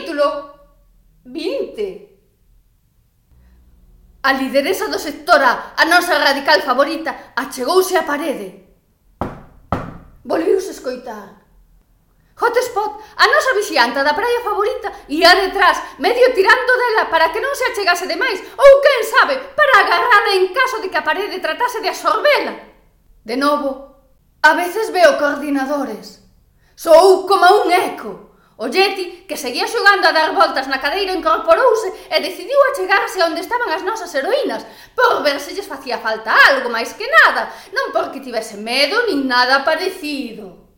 capítulo 20. A lideresa do sectora, a nosa radical favorita, achegouse á parede. Volviuse escoitar. Hotspot, a nosa vixianta da praia favorita, ia detrás, medio tirando dela para que non se achegase demais, ou quen sabe, para agarrala en caso de que a parede tratase de absorbela. De novo, a veces veo coordinadores. Sou como un eco. O Yeti, que seguía xogando a dar voltas na cadeira, incorporouse e decidiu achegarse onde estaban as nosas heroínas, por ver se lles facía falta algo máis que nada, non porque tivese medo nin nada parecido.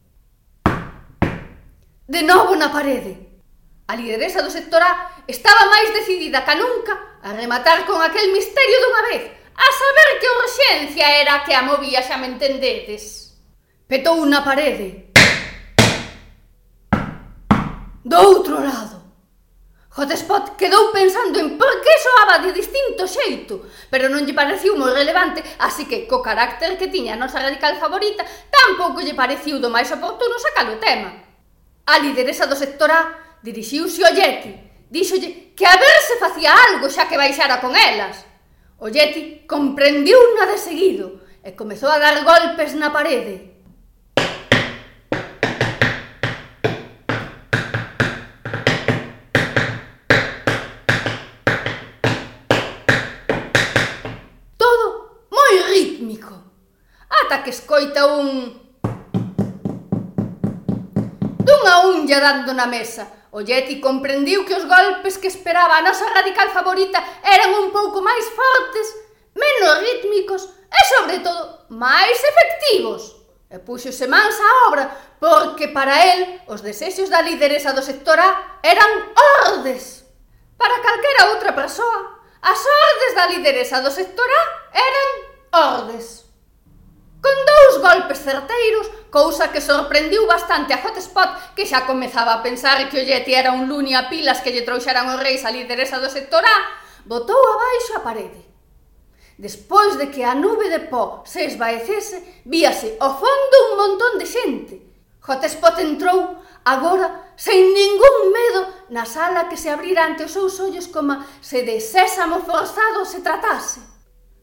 De novo na parede. A lideresa do sector A estaba máis decidida ca nunca a rematar con aquel misterio dunha vez, a saber que urxencia era que a movía xa me entendedes. Petou na parede, Do outro lado, Hotspot quedou pensando en por que soaba de distinto xeito, pero non lle pareciu moi relevante, así que, co carácter que tiña a nosa radical favorita, tampouco lle pareciu do máis oportuno sacar o tema. A lideresa do sector A dirixiuse ao Yeti, díxolle que a ver se facía algo xa que baixara con elas. O Yeti comprendiu na de seguido e comezou a dar golpes na parede. lle dando na mesa. O Yeti comprendiu que os golpes que esperaba a nosa radical favorita eran un pouco máis fortes, menos rítmicos e, sobre todo, máis efectivos. E púxose mans á obra, porque para el os desexos da lideresa do sector A eran ordes. Para calquera outra persoa, as ordes da lideresa do sector A eran ordes. Con dous golpes certeiros, cousa que sorprendiu bastante a Hotspot, que xa comezaba a pensar que o Yeti era un luni a pilas que lle trouxeran os reis a lideresa do sector A, botou abaixo a parede. Despois de que a nube de pó se esvaecese, víase ao fondo un montón de xente. Hotspot entrou, agora, sen ningún medo, na sala que se abrira ante os seus ollos como se de sésamo forzado se tratase.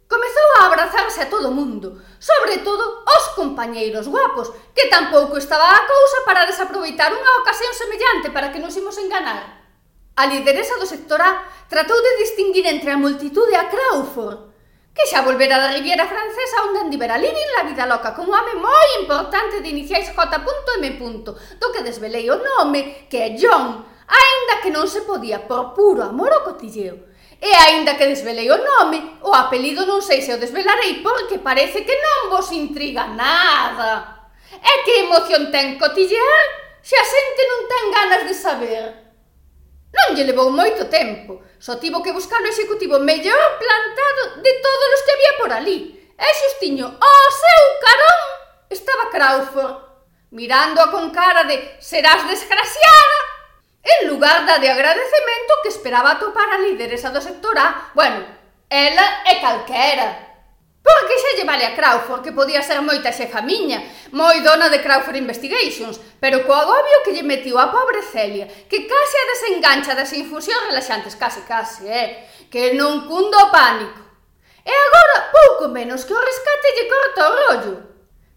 Comezou a abrazarse a todo mundo, sobre todo os compañeiros guapos, que tampouco estaba a cousa para desaproveitar unha ocasión semellante para que nos imos enganar. A lideresa do sector A tratou de distinguir entre a multitude a Crawford, que xa volvera da Riviera Francesa onde andivera living la vida loca con un home moi importante de iniciais J.M. do que desvelei o nome, que é John, aínda que non se podía por puro amor ao cotilleo E aínda que desvelei o nome, o apelido non sei se o desvelarei porque parece que non vos intriga nada. E que emoción ten cotillear se a xente non ten ganas de saber. Non lle levou moito tempo, só tivo que buscar o executivo mellor plantado de todos os que había por ali. E xustiño, o seu carón, estaba Crawford, mirándoa con cara de serás desgraciada En lugar da de agradecemento que esperaba atopar a lideresa do sector A, bueno, ela é calquera. Porque xa lle vale a Crawford que podía ser moita xefa miña, moi dona de Crawford Investigations, pero co agobio que lle metiu a pobre Celia, que case a desengancha das infusións relaxantes, case, case, eh, que non cundo o pánico. E agora, pouco menos que o rescate lle corta o rollo.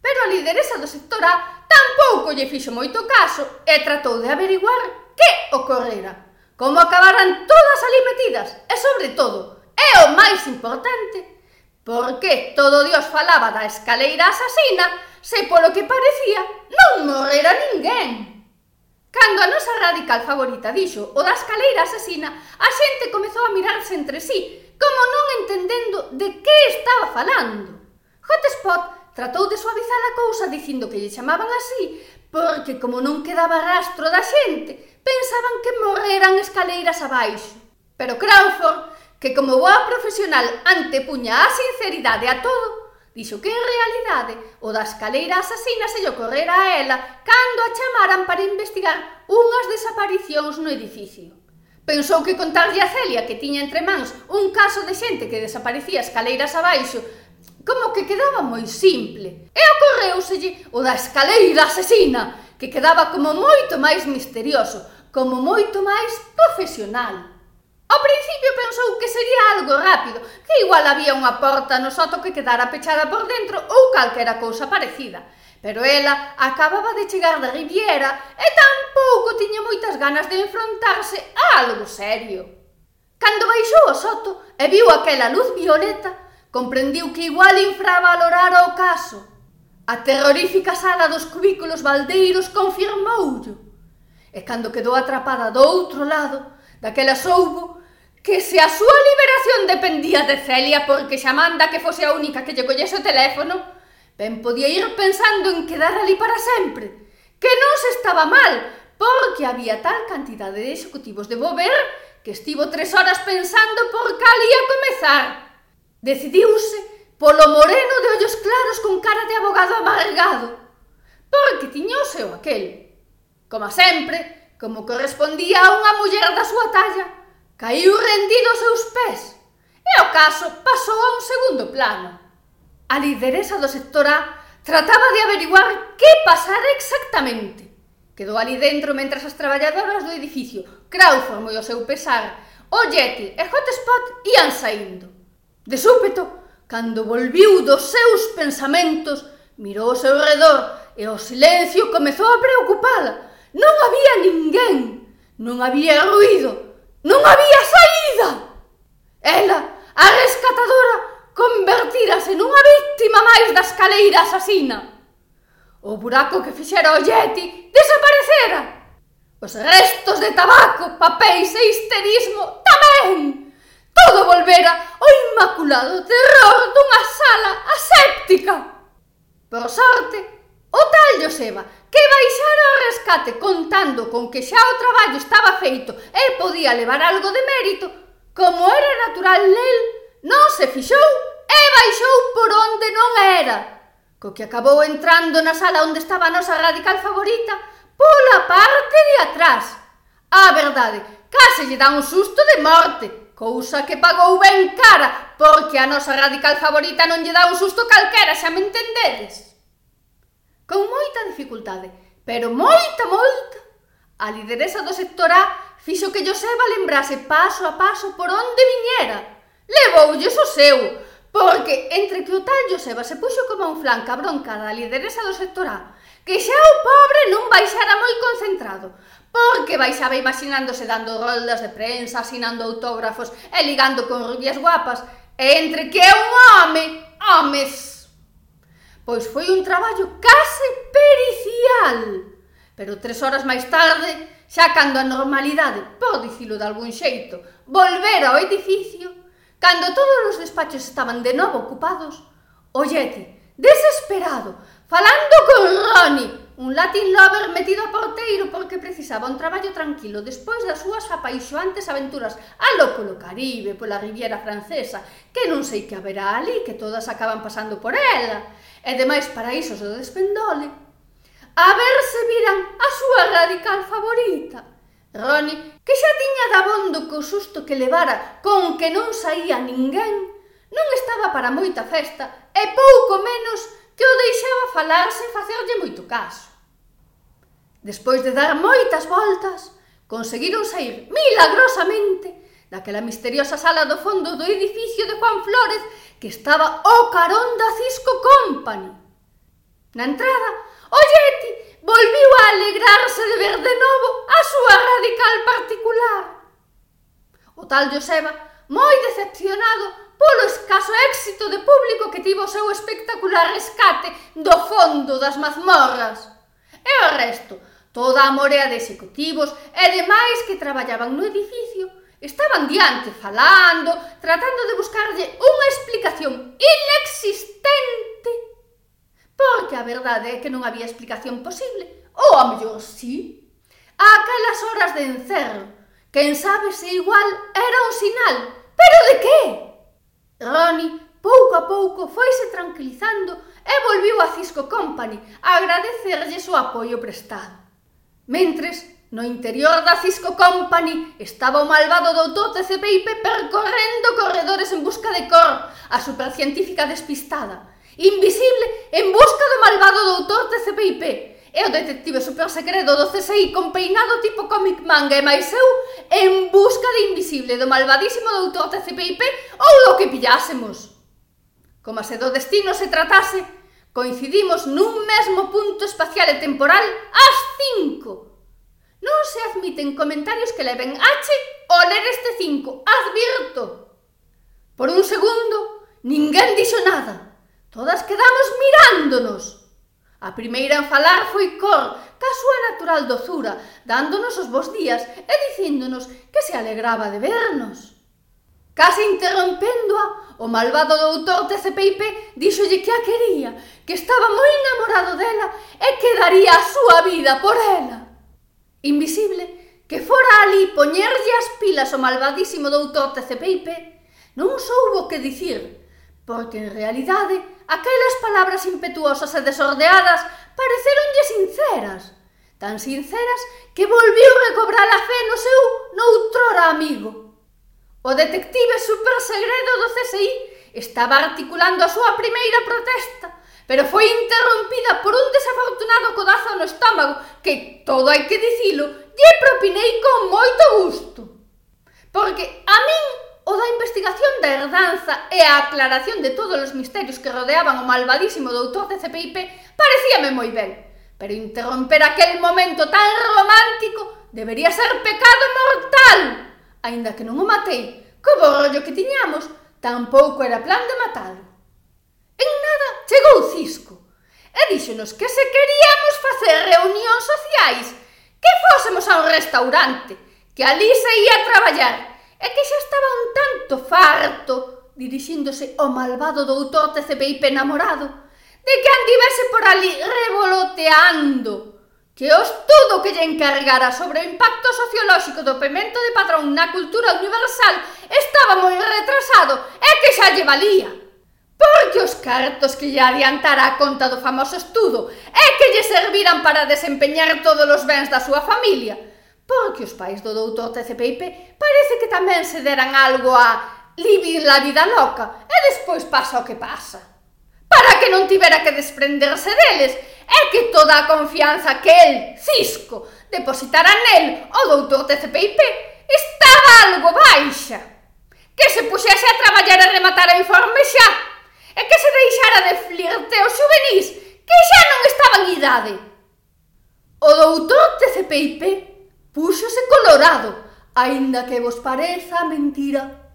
Pero a lideresa do sector A tampouco lle fixo moito caso e tratou de averiguar que ocorrera, como acabaran todas ali metidas e, sobre todo, é o máis importante, por que todo Dios falaba da escaleira asasina se polo que parecía non morrera ninguén. Cando a nosa radical favorita dixo o da escaleira asasina, a xente comezou a mirarse entre sí, como non entendendo de que estaba falando. Hotspot tratou de suavizar a cousa dicindo que lle chamaban así, porque como non quedaba rastro da xente, pensaban que morreran escaleiras abaixo. Pero Crawford, que como boa profesional antepuña a sinceridade a todo, dixo que en realidade o da escaleira asasina se lle ocorrera a ela cando a chamaran para investigar unhas desaparicións no edificio. Pensou que contarlle a Celia que tiña entre mans un caso de xente que desaparecía escaleiras abaixo como que quedaba moi simple. E ocorreuselle o da escaleira asesina, que quedaba como moito máis misterioso, como moito máis profesional. Ao principio pensou que sería algo rápido, que igual había unha porta no soto que quedara pechada por dentro ou calquera cousa parecida. Pero ela acababa de chegar da Riviera e tampouco tiña moitas ganas de enfrontarse a algo serio. Cando baixou o soto e viu aquela luz violeta, comprendiu que igual infravalorara o caso. A terrorífica sala dos cubículos baldeiros confirmoullo. E cando quedou atrapada do outro lado, daquela soubo que se a súa liberación dependía de Celia porque xa manda que fose a única que lle collese o teléfono, ben podía ir pensando en quedar ali para sempre, que non se estaba mal, porque había tal cantidade de executivos de bober que estivo tres horas pensando por cal ia comezar. Decidiuse polo moreno de ollos claros con cara de abogado amargado, porque tiñose o aquel, Como sempre, como correspondía a unha muller da súa talla, caiu rendido aos seus pés e o caso pasou a un segundo plano. A lideresa do sector A trataba de averiguar que pasara exactamente. Quedou ali dentro mentras as traballadoras do edificio, Crawford moi o seu pesar, o Yeti e Hotspot ian saindo. De súpeto, cando volviu dos seus pensamentos, mirou ao seu redor e o silencio comezou a preocupala, Non había ninguén, non había ruído, non había saída. Ela, a rescatadora, convertirase nunha víctima máis da escaleira asasina. O buraco que fixera o Yeti desaparecera. Os restos de tabaco, papéis e histerismo tamén. Todo volvera o inmaculado terror dunha sala aséptica. Por sorte, O tal Joseba que baixara ao rescate contando con que xa o traballo estaba feito e podía levar algo de mérito, como era natural nel, non se fixou e baixou por onde non era. Co que acabou entrando na sala onde estaba a nosa radical favorita, pola parte de atrás. A verdade, case lle dá un susto de morte, cousa que pagou ben cara, porque a nosa radical favorita non lle dá un susto calquera, xa me entendedes con moita dificultade, pero moita, moita, a lideresa do sector A fixo que Joseba lembrase paso a paso por onde viñera. Levoulles o seu, porque entre que o tal Joseba se puxo como un flan cabronca da lideresa do sector A, que xa o pobre non baixara moi concentrado, porque baixaba imaginándose dando roldas de prensa, asinando autógrafos e ligando con rubias guapas, e entre que é un home, homes. Pois foi un traballo case pericial. Pero tres horas máis tarde, xa cando a normalidade, por dicilo de algún xeito, volvera ao edificio, cando todos os despachos estaban de novo ocupados, ollete, desesperado, falando con Ronnie, un Latin lover metido a porteiro porque precisaba un traballo tranquilo despois das súas apaixoantes aventuras alo polo Caribe, pola Riviera Francesa, que non sei que haberá ali, que todas acaban pasando por ela, e demais paraísos do despendole. A ver se viran a súa radical favorita. Ronnie, que xa tiña dabondo co susto que levara con que non saía ninguén, non estaba para moita festa e pouco menos que o deixaba falarse e facerlle moito caso. Despois de dar moitas voltas, conseguiron sair milagrosamente daquela misteriosa sala do fondo do edificio de Juan Flores que estaba o carón da Cisco Company. Na entrada, o Yeti volviu a alegrarse de ver de novo a súa radical particular. O tal Joseba, moi decepcionado polo escaso éxito de público que tivo o seu espectacular rescate do fondo das mazmorras. E o resto, Toda a morea de executivos e demais que traballaban no edificio estaban diante falando, tratando de buscarlle unha explicación inexistente. Porque a verdade é que non había explicación posible, ou a mellor sí. Aquelas horas de encerro, quen sabe se igual era un sinal, pero de que? Ronnie pouco a pouco foise tranquilizando e volviu a Cisco Company a agradecerlle o apoio prestado. Mentres, no interior da Cisco Company estaba o malvado doutor de CPIP percorrendo corredores en busca de Cor, a supercientífica despistada, invisible en busca do malvado doutor de CPIP, e o detective supersecreto do CSI con peinado tipo comic manga e máis eu en busca de invisible do malvadísimo doutor de Cepeipe ou do que pillásemos. Como se do destino se tratase, Coincidimos nun mesmo punto espacial e temporal ás cinco. Non se admiten comentarios que leven H o ler este cinco. Advirto. Por un segundo, ninguén dixo nada. Todas quedamos mirándonos. A primeira en falar foi Cor, ca súa natural dozura, dándonos os bons días e dicíndonos que se alegraba de vernos. Case interrompéndoa, o malvado doutor TCPIP díxolle que a quería, que estaba moi enamorado dela e que daría a súa vida por ela. Invisible, que fora ali poñerlle as pilas o malvadísimo doutor TCPIP, non soubo que dicir, porque en realidade aquelas palabras impetuosas e desordeadas pareceronlle sinceras, tan sinceras que volviu recobrar a fe no seu noutrora amigo. O detective supersegredo do CSI estaba articulando a súa primeira protesta, pero foi interrompida por un desafortunado codazo no estómago que, todo hai que dicilo, lle propinei con moito gusto. Porque a min o da investigación da herdanza e a aclaración de todos os misterios que rodeaban o malvadísimo doutor de CPIP parecíame moi ben, pero interromper aquel momento tan romántico debería ser pecado mortal. Aínda que non o matei, co borrollo que tiñamos, tampouco era plan de matalo. En nada chegou Cisco e díxonos que se queríamos facer reunións sociais que fósemos a un restaurante, que ali se ia traballar e que xa estaba un tanto farto dirixíndose ao malvado doutor TCPIP enamorado de que andivese por ali revoloteando que o estudo que lle encargara sobre o impacto sociolóxico do pemento de padrón na cultura universal estaba moi retrasado e que xa lle valía. Porque os cartos que lle adiantara a conta do famoso estudo e que lle serviran para desempeñar todos os bens da súa familia. Porque os pais do doutor TCPIP parece que tamén se deran algo a vivir la vida loca e despois pasa o que pasa para que non tivera que desprenderse deles é que toda a confianza que el, Cisco, depositara nel o doutor TCPIP estaba algo baixa. Que se puxese a traballar a rematar a informe xa e que se deixara de flirteo xuvenís que xa non estaba en idade. O doutor TCPIP púxose colorado, aínda que vos pareza mentira.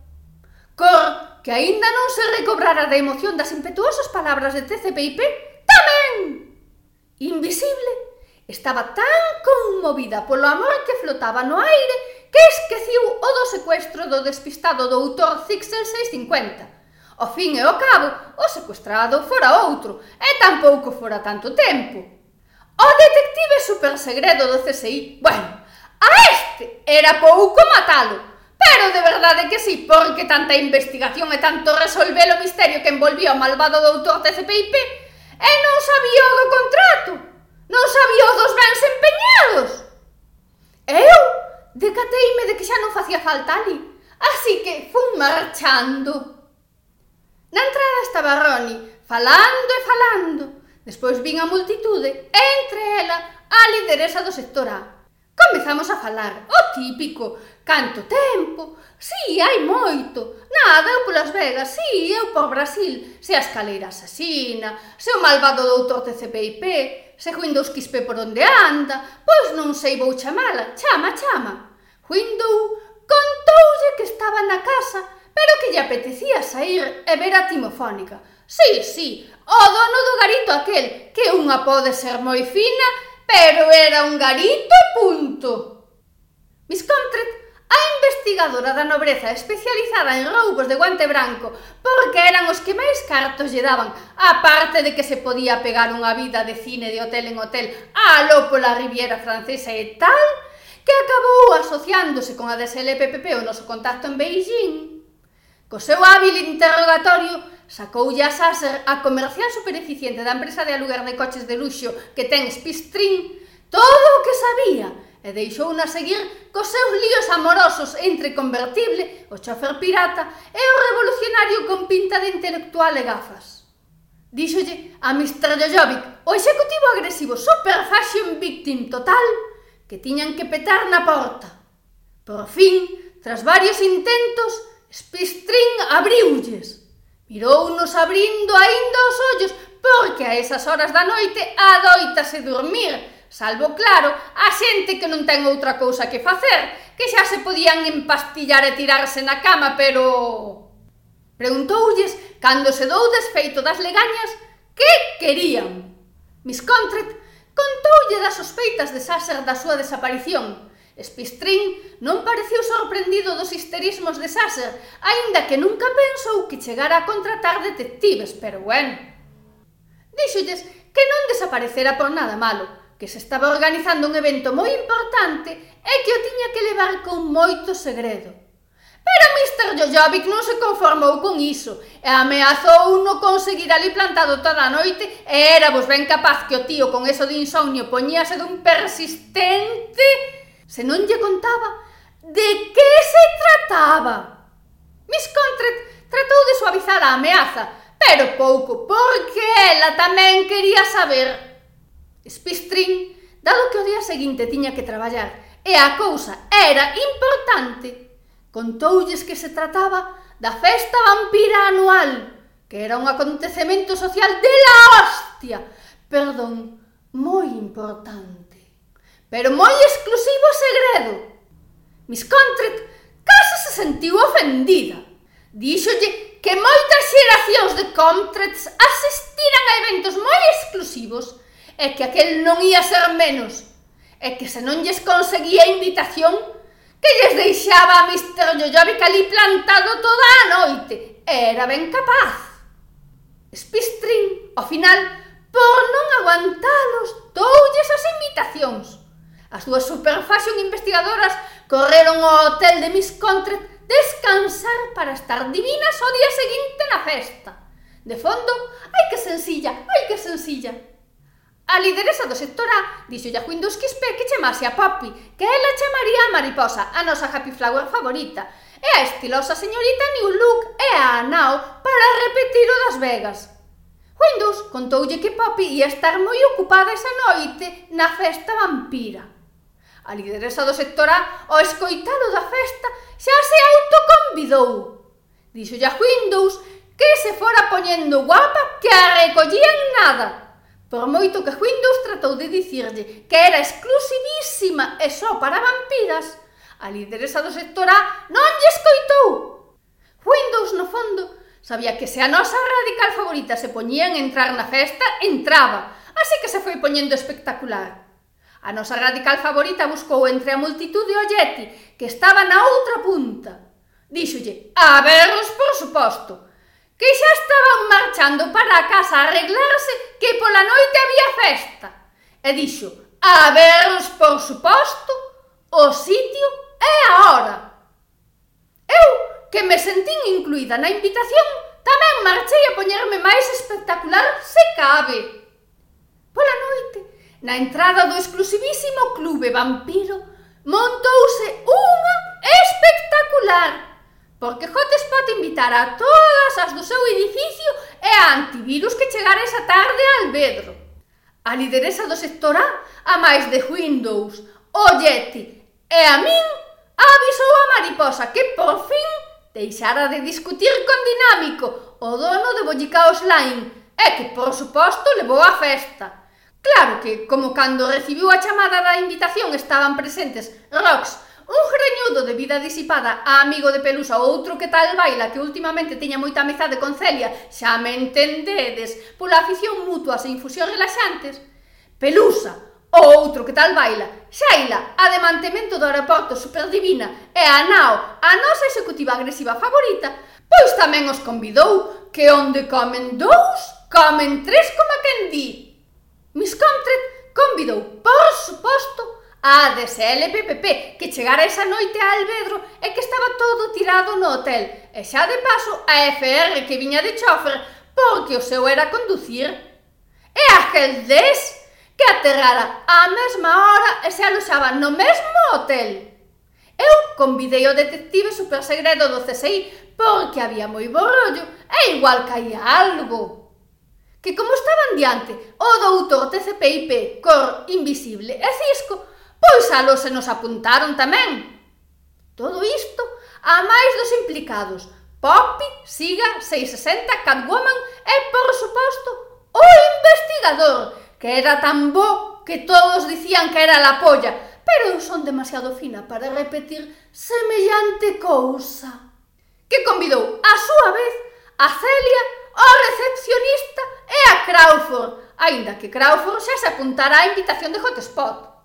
Cor que aínda non se recobrara da emoción das impetuosas palabras de TCPIP, tamén invisible, estaba tan conmovida polo amor que flotaba no aire que esqueciu o do secuestro do despistado doutor Zixel 650. O fin e o cabo, o secuestrado fora outro, e tampouco fora tanto tempo. O detective supersegredo do CSI, bueno, a este era pouco matalo, Pero de verdade que sí, porque tanta investigación e tanto resolver o misterio que envolvía o malvado doutor de CPIP e non sabía o do contrato, non sabía o dos bens empeñados. Eu decateime de que xa non facía falta ali, así que fun marchando. Na entrada estaba Roni, falando e falando. Despois vin a multitude, e entre ela a lideresa do sector A. Comezamos a falar, o típico, Canto tempo? Si, hai moito. Nada, eu polas Vegas, si, eu por Brasil. Se a escaleira asasina, se o malvado doutor TCPIP, se Windows Quispe por onde anda, pois non sei vou chamala. Chama, chama. Windows contoulle que estaba na casa, pero que lle apetecía sair e ver a timofónica. Si, si, o dono do garito aquel, que unha pode ser moi fina, pero era un garito e punto. Miss Comtret A investigadora da nobreza especializada en roubos de guante branco porque eran os que máis cartos lle daban, aparte de que se podía pegar unha vida de cine de hotel en hotel a lo pola Riviera Francesa e tal, que acabou asociándose con a DSLPPP o noso contacto en Beijing. Co seu hábil interrogatorio, sacoulle a Sasser a comercial supereficiente da empresa de aluguer de coches de luxo que ten Spistrin todo o que sabía, e deixouna seguir cos seus líos amorosos entre convertible, o chofer pirata e o revolucionario con pinta de intelectual e gafas. Díxolle a Mr. Jojovic, o executivo agresivo super fashion victim total, que tiñan que petar na porta. Por fin, tras varios intentos, Spistrin abriulles. Mirounos abrindo aínda os ollos porque a esas horas da noite adoitase dormir Salvo, claro, a xente que non ten outra cousa que facer, que xa se podían empastillar e tirarse na cama, pero... Preguntoulles, cando se dou desfeito das legañas, que querían? Miss Contret contoulle das sospeitas de Sasser da súa desaparición. Spistrin non pareceu sorprendido dos histerismos de Sasser, aínda que nunca pensou que chegara a contratar detectives, pero bueno. Díxolles que non desaparecera por nada malo, que se estaba organizando un evento moi importante e que o tiña que levar con moito segredo. Pero Mr. Jojovic non se conformou con iso e ameazou no conseguir ali plantado toda a noite e era vos ben capaz que o tío con eso de insomnio poñíase dun persistente se non lle contaba de que se trataba. Miss Contret tratou de suavizar a ameaza, pero pouco, porque ela tamén quería saber Spistrin, dado que o día seguinte tiña que traballar e a cousa era importante, contoulles que se trataba da festa vampira anual, que era un acontecemento social de la hostia, perdón, moi importante, pero moi exclusivo segredo. Miss Contret case se sentiu ofendida. Díxolle que moitas xeracións de Contrets asistiran a eventos moi exclusivos é que aquel non ia ser menos, e que se non lles conseguía invitación, que lles deixaba a Mr. Jojovic ali plantado toda a noite. Era ben capaz. Spistrin, ao final, por non aguantalos, doulles as invitacións. As dúas superfashion investigadoras correron ao hotel de Miss Contret descansar para estar divinas o día seguinte na festa. De fondo, ai que sencilla, ai que sencilla. A lideresa do sector A dixolle a Windows Quispe que chamase a Poppy, que ela chamaría a mariposa, a nosa happy flower favorita, e a estilosa señorita New Look e a Anao para repetir o das Vegas. Windows contoulle que Poppy ia estar moi ocupada esa noite na festa vampira. A lideresa do sector A, ao escoitar da festa, xa se autoconvidou. Dixo a Windows que se fora poñendo guapa que a recollían nada. Por moito que Windows tratou de dicirlle que era exclusivísima e só para vampiras, a lideresa do sector A non lle escoitou. Windows, no fondo, sabía que se a nosa radical favorita se poñía en entrar na festa, entraba, así que se foi poñendo espectacular. A nosa radical favorita buscou entre a multitude o Yeti, que estaba na outra punta. Díxolle, a verros, por suposto, que xa estaban marchando para a casa a arreglarse que pola noite había festa. E dixo, a vernos por suposto, o sitio é a hora. Eu, que me sentín incluída na invitación, tamén marchei a poñerme máis espectacular se cabe. Pola noite, na entrada do exclusivísimo clube vampiro, montouse unha espectacular Porque Hotspot invitará a todas as do seu edificio e a antivirus que chegara esa tarde a Albedro. A lideresa do sector A, a máis de Windows, o Yeti e a min, avisou a mariposa que por fin deixara de discutir con Dinámico, o dono de Bollicaos Line, e que, por suposto, levou a festa. Claro que, como cando recibiu a chamada da invitación estaban presentes Rox, Un greñudo de vida disipada a amigo de Pelusa, outro que tal baila que últimamente tiña moita amizade con Celia, xa me entendedes, pola afición mutua e infusión relaxantes. Pelusa, outro que tal baila, Xaila, a de mantemento do aeroporto superdivina e a Nao, a nosa executiva agresiva favorita, pois tamén os convidou que onde comen dous, comen tres como quen di. Miss Comtret convidou, por suposto, A de que chegara esa noite a Albedro e que estaba todo tirado no hotel, e xa de paso a FR que viña de chofer porque o seu era conducir. E a Geldés, que aterrara á mesma hora e se aloxaba no mesmo hotel. Eu convidei o detective supersegredo do CSI porque había moi borrollo e igual caía algo que como estaban diante o doutor TCPIP, cor invisible e cisco, Pois alos se nos apuntaron tamén. Todo isto a máis dos implicados. Poppy, Siga, 660, Catwoman e, por suposto, o investigador, que era tan bo que todos dicían que era la polla, pero eu son demasiado fina para repetir semellante cousa. Que convidou a súa vez a Celia, o recepcionista e a Crawford, aínda que Crawford xa se apuntara á invitación de Hotspot.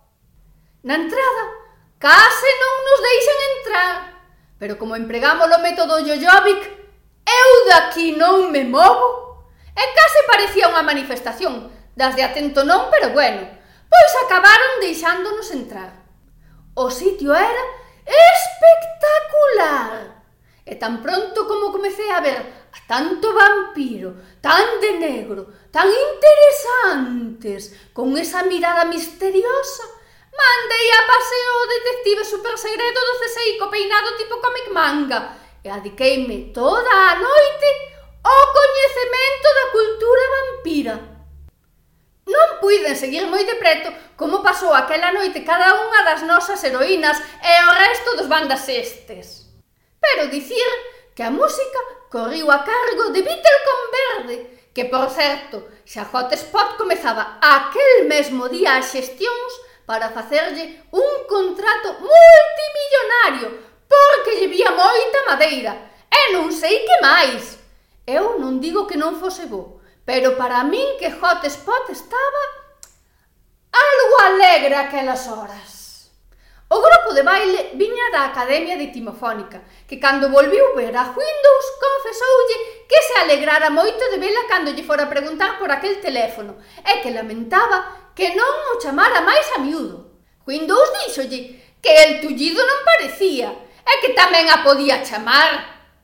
Na entrada case non nos deixan entrar, pero como empregamos o método Jojovic, eu daqui non me movo. E case parecía unha manifestación, das de atento non, pero bueno, pois acabaron deixándonos entrar. O sitio era espectacular. E tan pronto como comecei a ver a tanto vampiro, tan de negro, tan interesantes, con esa mirada misteriosa, Mandei a paseo o detective super segredo do CSI co peinado tipo comic manga e adiqueime toda a noite o coñecemento da cultura vampira. Non puiden seguir moi de preto como pasou aquela noite cada unha das nosas heroínas e o resto dos bandas estes. Pero dicir que a música corriu a cargo de Beatle con Verde, que, por certo, xa Hot Spot comezaba aquel mesmo día as xestións para facerlle un contrato multimillonario porque lle vía moita madeira e non sei que máis. Eu non digo que non fose bo, pero para min que Hotspot estaba algo alegre aquelas horas. O grupo de baile viña da Academia de Timofónica, que cando volviu ver a Windows confesoulle que se alegrara moito de vela cando lle fora preguntar por aquel teléfono e que lamentaba que non o chamara máis a miúdo. Windows díxolle que el tullido non parecía e que tamén a podía chamar.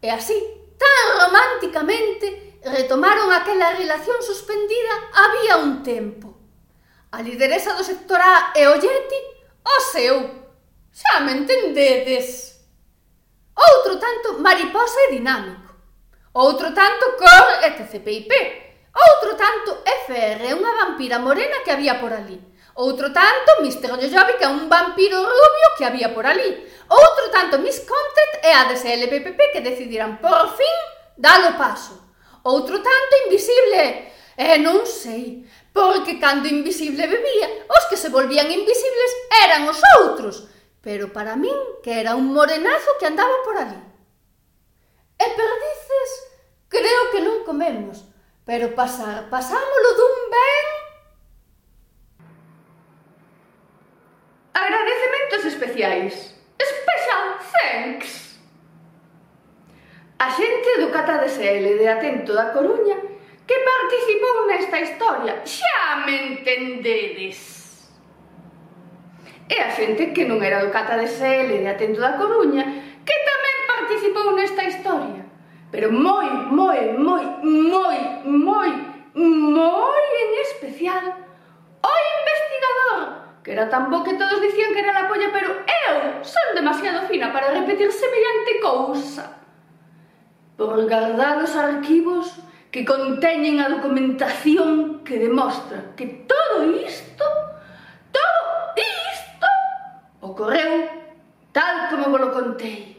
E así, tan románticamente, retomaron aquela relación suspendida había un tempo. A lideresa do sector A e o Yeti, o seu Xa me entendedes. Outro tanto mariposa e dinámico. Outro tanto cor e TCPIP. Outro tanto FR, unha vampira morena que había por ali. Outro tanto Mr. Jojovic é un vampiro rubio que había por ali. Outro tanto Miss Content e a DSLPPP que decidirán por fin dar o paso. Outro tanto invisible E non sei, porque cando invisible bebía, os que se volvían invisibles eran os outros, pero para min que era un morenazo que andaba por ali. E perdices, creo que non comemos, pero pasa, pasámolo dun ben... Agradecementos especiais. Special thanks. A xente do Cata DSL de Atento da Coruña que participou nesta historia, xa me entendedes e a xente que non era do Cata de CL de Atento da Coruña que tamén participou nesta historia. Pero moi, moi, moi, moi, moi, moi en especial o investigador que era tan bo que todos dicían que era la polla pero eu son demasiado fina para repetir semellante cousa. Por guardar os arquivos que conteñen a documentación que demostra que todo isto Ocorreu tal como vos lo contei.